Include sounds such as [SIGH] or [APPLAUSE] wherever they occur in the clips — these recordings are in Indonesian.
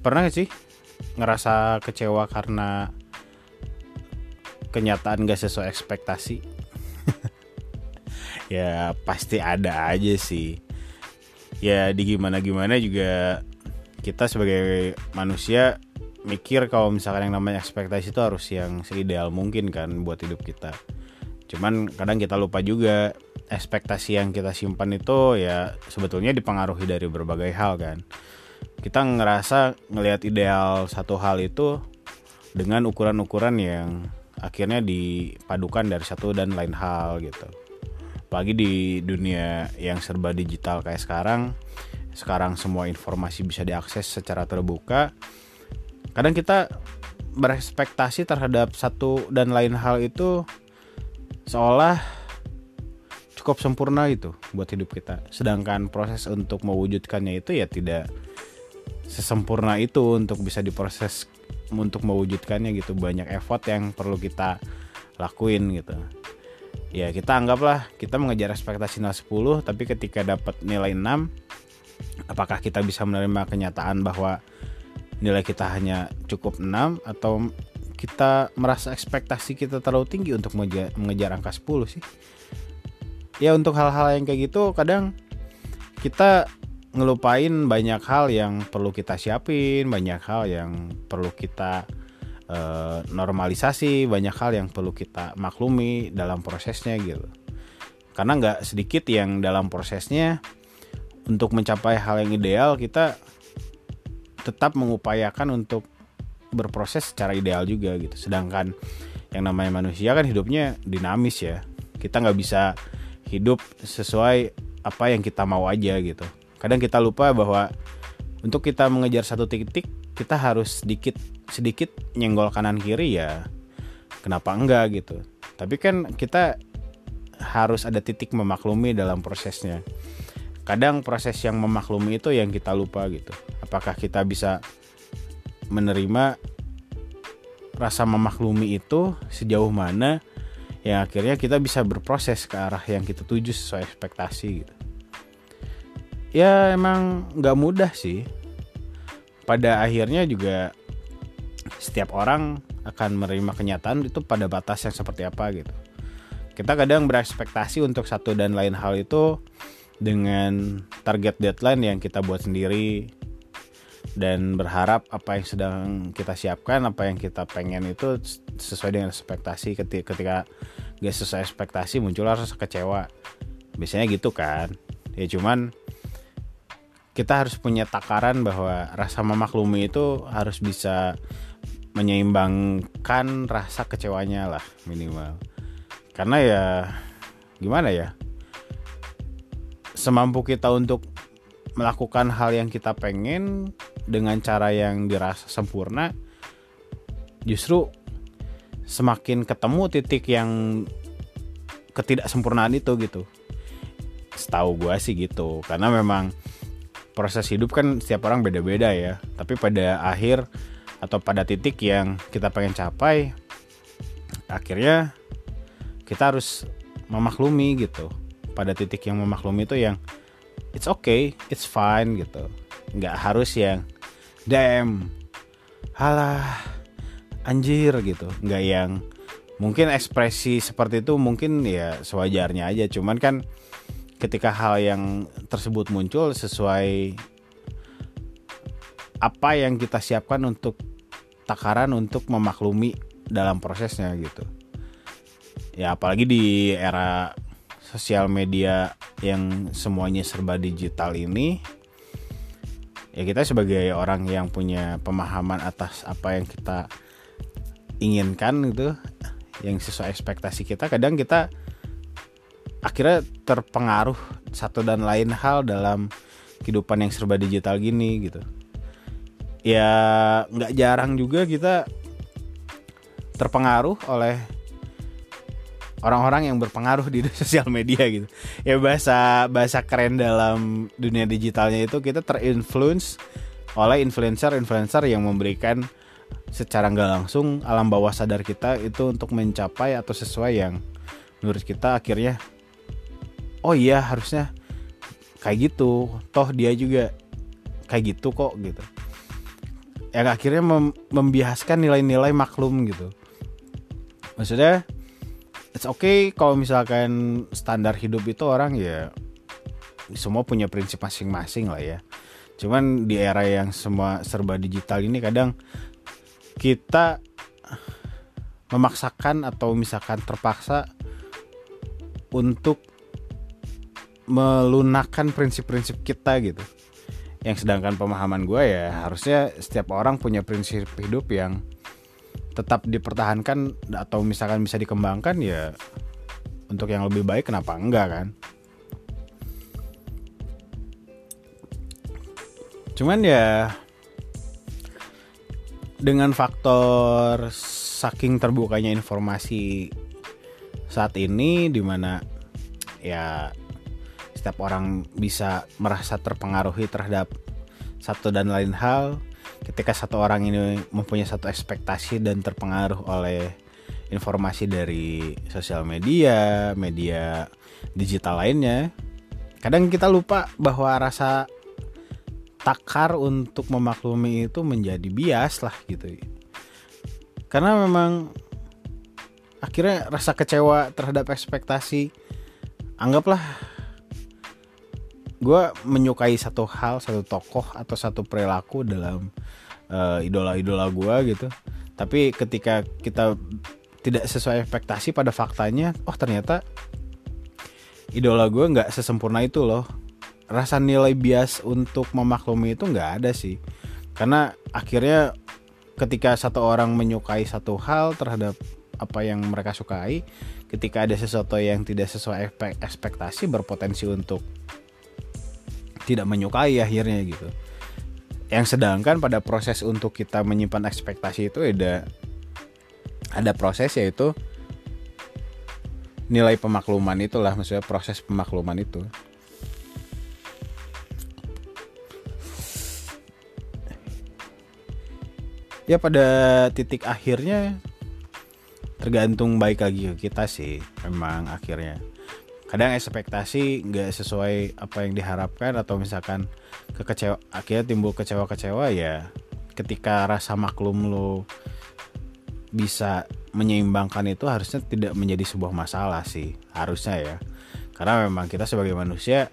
pernah gak sih ngerasa kecewa karena kenyataan gak sesuai ekspektasi? [LAUGHS] Ya pasti ada aja sih. Ya di gimana gimana juga kita sebagai manusia mikir kalau misalkan yang namanya ekspektasi itu harus yang seideal mungkin kan buat hidup kita. Cuman kadang kita lupa juga ekspektasi yang kita simpan itu ya sebetulnya dipengaruhi dari berbagai hal kan kita ngerasa ngelihat ideal satu hal itu dengan ukuran-ukuran yang akhirnya dipadukan dari satu dan lain hal gitu. Apalagi di dunia yang serba digital kayak sekarang sekarang semua informasi bisa diakses secara terbuka. Kadang kita berekspektasi terhadap satu dan lain hal itu seolah cukup sempurna itu buat hidup kita. Sedangkan proses untuk mewujudkannya itu ya tidak sesempurna itu untuk bisa diproses untuk mewujudkannya gitu. Banyak effort yang perlu kita lakuin gitu. Ya kita anggaplah kita mengejar ekspektasi 0 10 tapi ketika dapat nilai 6 apakah kita bisa menerima kenyataan bahwa nilai kita hanya cukup 6 atau kita merasa ekspektasi kita terlalu tinggi untuk mengejar, mengejar angka 10 sih? Ya untuk hal-hal yang kayak gitu kadang kita ngelupain banyak hal yang perlu kita siapin banyak hal yang perlu kita uh, normalisasi banyak hal yang perlu kita maklumi dalam prosesnya gitu. Karena nggak sedikit yang dalam prosesnya untuk mencapai hal yang ideal kita tetap mengupayakan untuk berproses secara ideal juga gitu. Sedangkan yang namanya manusia kan hidupnya dinamis ya. Kita nggak bisa hidup sesuai apa yang kita mau aja gitu kadang kita lupa bahwa untuk kita mengejar satu titik kita harus sedikit sedikit nyenggol kanan kiri ya kenapa enggak gitu. Tapi kan kita harus ada titik memaklumi dalam prosesnya. Kadang proses yang memaklumi itu yang kita lupa gitu. Apakah kita bisa menerima rasa memaklumi itu sejauh mana yang akhirnya kita bisa berproses ke arah yang kita tuju sesuai ekspektasi gitu ya emang nggak mudah sih. Pada akhirnya juga setiap orang akan menerima kenyataan itu pada batas yang seperti apa gitu. Kita kadang berekspektasi untuk satu dan lain hal itu dengan target deadline yang kita buat sendiri dan berharap apa yang sedang kita siapkan apa yang kita pengen itu sesuai dengan ekspektasi. Ketika, ketika gak sesuai ekspektasi muncul rasa kecewa. Biasanya gitu kan. Ya cuman kita harus punya takaran bahwa rasa memaklumi itu harus bisa menyeimbangkan rasa kecewanya lah minimal. Karena ya gimana ya? Semampu kita untuk melakukan hal yang kita pengen dengan cara yang dirasa sempurna justru semakin ketemu titik yang ketidaksempurnaan itu gitu. Setahu gue sih gitu karena memang proses hidup kan setiap orang beda-beda ya. Tapi pada akhir atau pada titik yang kita pengen capai akhirnya kita harus memaklumi gitu. Pada titik yang memaklumi itu yang it's okay it's fine gitu. Nggak harus yang damn halah anjir gitu. Nggak yang mungkin ekspresi seperti itu mungkin ya sewajarnya aja. Cuman kan ketika hal yang tersebut muncul sesuai apa yang kita siapkan untuk takaran untuk memaklumi dalam prosesnya gitu. Ya apalagi di era sosial media yang semuanya serba digital ini ya kita sebagai orang yang punya pemahaman atas apa yang kita inginkan gitu yang sesuai ekspektasi kita kadang kita akhirnya terpengaruh satu dan lain hal dalam kehidupan yang serba digital gini gitu ya nggak jarang juga kita terpengaruh oleh orang-orang yang berpengaruh di [LAUGHS] sosial media gitu. Ya bahasa bahasa keren dalam dunia digitalnya itu kita terinfluence oleh influencer-influencer yang memberikan secara nggak langsung alam bawah sadar kita itu untuk mencapai atau sesuai yang menurut kita akhirnya oh iya harusnya kayak gitu. Toh dia juga kayak gitu kok gitu. Yang akhirnya mem membiaskan nilai-nilai maklum gitu. Maksudnya it's okay kalau misalkan standar hidup itu orang ya semua punya prinsip masing-masing lah ya. Cuman di era yang semua serba digital ini kadang kita memaksakan atau misalkan terpaksa untuk melunakkan prinsip-prinsip kita gitu. Yang sedangkan pemahaman gue ya harusnya setiap orang punya prinsip hidup yang tetap dipertahankan atau misalkan bisa dikembangkan ya untuk yang lebih baik kenapa enggak kan? Cuman ya dengan faktor saking terbukanya informasi saat ini di mana ya setiap orang bisa merasa terpengaruhi terhadap satu dan lain hal ketika satu orang ini mempunyai satu ekspektasi dan terpengaruh oleh informasi dari sosial media, media digital lainnya, kadang kita lupa bahwa rasa takar untuk memaklumi itu menjadi bias lah gitu. Karena memang akhirnya rasa kecewa terhadap ekspektasi anggaplah gue menyukai satu hal satu tokoh atau satu perilaku dalam uh, idola-idola gue gitu. Tapi ketika kita tidak sesuai ekspektasi pada faktanya oh ternyata idola gue nggak sesempurna itu loh. Rasa nilai bias untuk memaklumi itu nggak ada sih. Karena akhirnya ketika satu orang menyukai satu hal terhadap apa yang mereka sukai ketika ada sesuatu yang tidak sesuai ekspektasi berpotensi untuk tidak menyukai akhirnya gitu. Yang sedangkan pada proses untuk kita menyimpan ekspektasi itu ada ada proses yaitu nilai pemakluman itulah maksudnya proses pemakluman itu. Ya pada titik akhirnya tergantung baik lagi ke kita sih memang akhirnya kadang ekspektasi nggak sesuai apa yang diharapkan atau misalkan kekecewa akhirnya timbul kecewa-kecewa ya ketika rasa maklum lo bisa menyeimbangkan itu harusnya tidak menjadi sebuah masalah sih harusnya ya. Karena memang kita sebagai manusia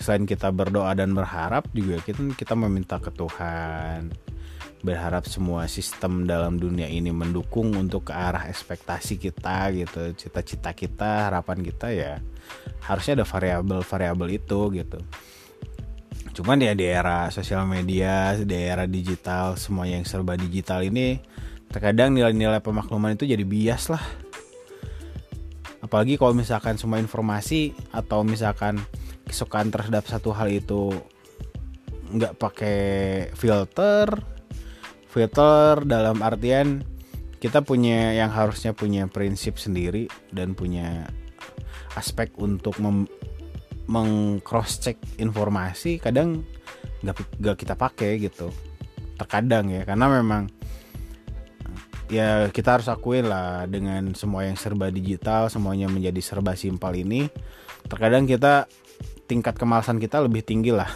selain kita berdoa dan berharap juga kita kita meminta ke Tuhan berharap semua sistem dalam dunia ini mendukung untuk ke arah ekspektasi kita gitu cita-cita kita harapan kita ya harusnya ada variabel-variabel itu gitu. Cuman ya di era sosial media di era digital semua yang serba digital ini terkadang nilai-nilai pemakluman itu jadi bias lah. Apalagi kalau misalkan semua informasi atau misalkan kesukaan terhadap satu hal itu nggak pakai filter filter dalam artian kita punya yang harusnya punya prinsip sendiri dan punya aspek untuk mem mengcross check informasi kadang nggak kita pakai gitu. Terkadang ya karena memang ya kita harus akuin lah dengan semua yang serba digital semuanya menjadi serba simpel ini terkadang kita tingkat kemalasan kita lebih tinggi lah.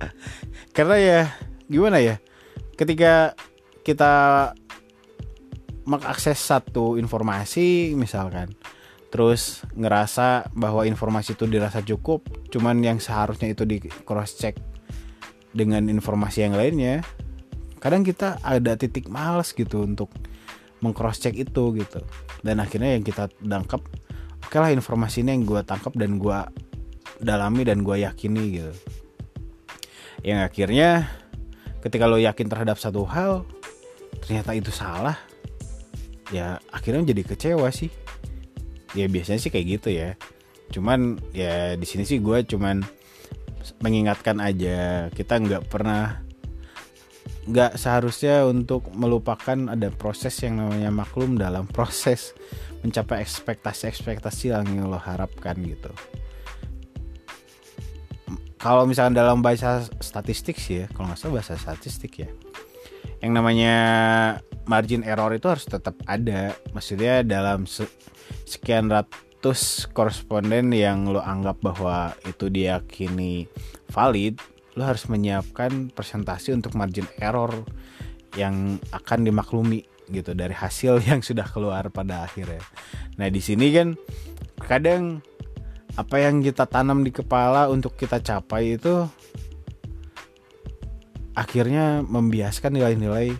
[LAUGHS] Karena ya gimana ya ketika kita mengakses satu informasi misalkan terus ngerasa bahwa informasi itu dirasa cukup cuman yang seharusnya itu di cross check dengan informasi yang lainnya kadang kita ada titik males gitu untuk mengcross check itu gitu. Dan akhirnya yang kita tangkap oke lah informasi ini yang gue tangkap dan gue dalami dan gue yakini gitu. Yang akhirnya ketika lo yakin terhadap satu hal ternyata itu salah ya akhirnya jadi kecewa sih. Ya biasanya sih kayak gitu ya. Cuman ya di sini sih gue cuman mengingatkan aja kita nggak pernah nggak seharusnya untuk melupakan ada proses yang namanya maklum dalam proses mencapai ekspektasi-ekspektasi yang lo harapkan gitu kalau misalkan dalam bahasa statistik sih ya kalau nggak salah bahasa statistik ya yang namanya margin error itu harus tetap ada maksudnya dalam sekian ratus koresponden yang lo anggap bahwa itu diyakini valid lo harus menyiapkan presentasi untuk margin error yang akan dimaklumi gitu dari hasil [LAUGHS] yang sudah keluar pada akhirnya. Nah di sini kan kadang apa yang kita tanam di kepala untuk kita capai itu akhirnya membiaskan nilai-nilai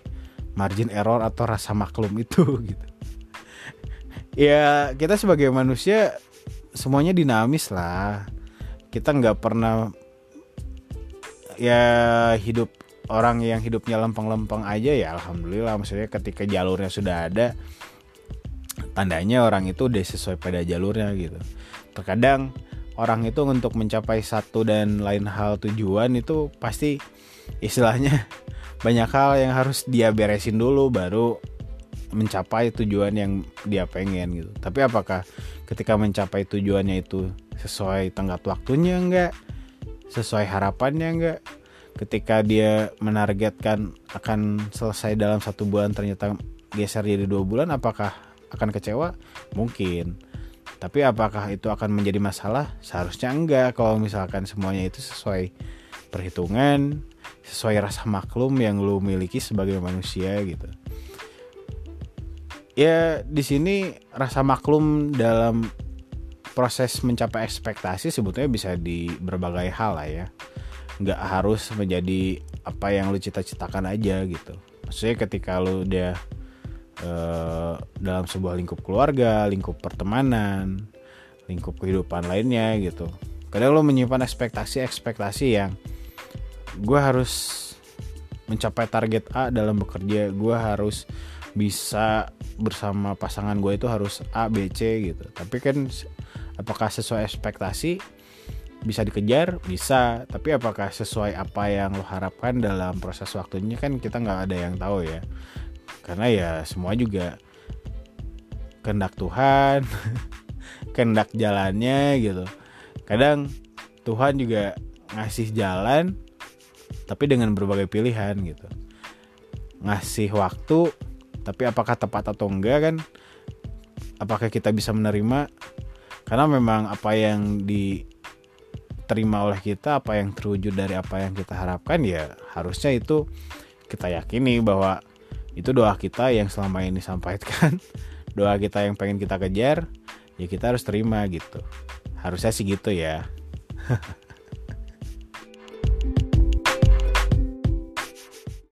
margin error atau rasa maklum itu [LAUGHS] gitu. Ya kita sebagai manusia semuanya dinamis lah. Kita nggak pernah ya hidup orang yang hidupnya lempeng-lempeng aja ya alhamdulillah maksudnya ketika jalurnya sudah ada tandanya orang itu udah sesuai pada jalurnya gitu terkadang orang itu untuk mencapai satu dan lain hal tujuan itu pasti istilahnya [LAUGHS] banyak hal yang harus dia beresin dulu baru mencapai tujuan yang dia pengen gitu. Tapi apakah ketika mencapai tujuannya itu sesuai tenggat waktunya enggak? Sesuai harapannya enggak? Ketika dia menargetkan akan selesai dalam satu bulan ternyata geser jadi dua bulan apakah akan kecewa? Mungkin tapi apakah itu akan menjadi masalah? Seharusnya enggak. Kalau misalkan semuanya itu sesuai perhitungan sesuai rasa maklum yang lu miliki sebagai manusia gitu. Ya di sini rasa maklum dalam proses mencapai ekspektasi sebetulnya bisa di berbagai hal lah ya. Nggak harus menjadi apa yang lu cita-citakan aja gitu. Maksudnya ketika lu udah uh, dalam sebuah lingkup keluarga lingkup pertemanan lingkup kehidupan lainnya gitu. Kadang lu menyimpan ekspektasi-ekspektasi yang gue harus mencapai target A dalam bekerja gue harus bisa bersama pasangan gue itu harus A B C gitu. Tapi kan apakah sesuai ekspektasi? Bisa dikejar? Bisa. Tapi apakah sesuai apa yang lo harapkan dalam proses waktunya? Kan kita nggak ada yang tahu ya karena ya semua juga kehendak Tuhan [LAUGHS] kehendak jalannya gitu. Kadang Tuhan juga ngasih jalan tapi dengan berbagai pilihan gitu. Ngasih waktu tapi apakah tepat atau enggak kan? Apakah kita bisa menerima? Karena memang apa yang di terima oleh kita apa yang terwujud dari apa yang kita harapkan ya harusnya itu kita yakini bahwa itu doa kita yang selama ini sampaikan [LAUGHS] doa kita yang pengen kita kejar ya kita harus terima gitu. Harusnya sih gitu ya [LAUGHS]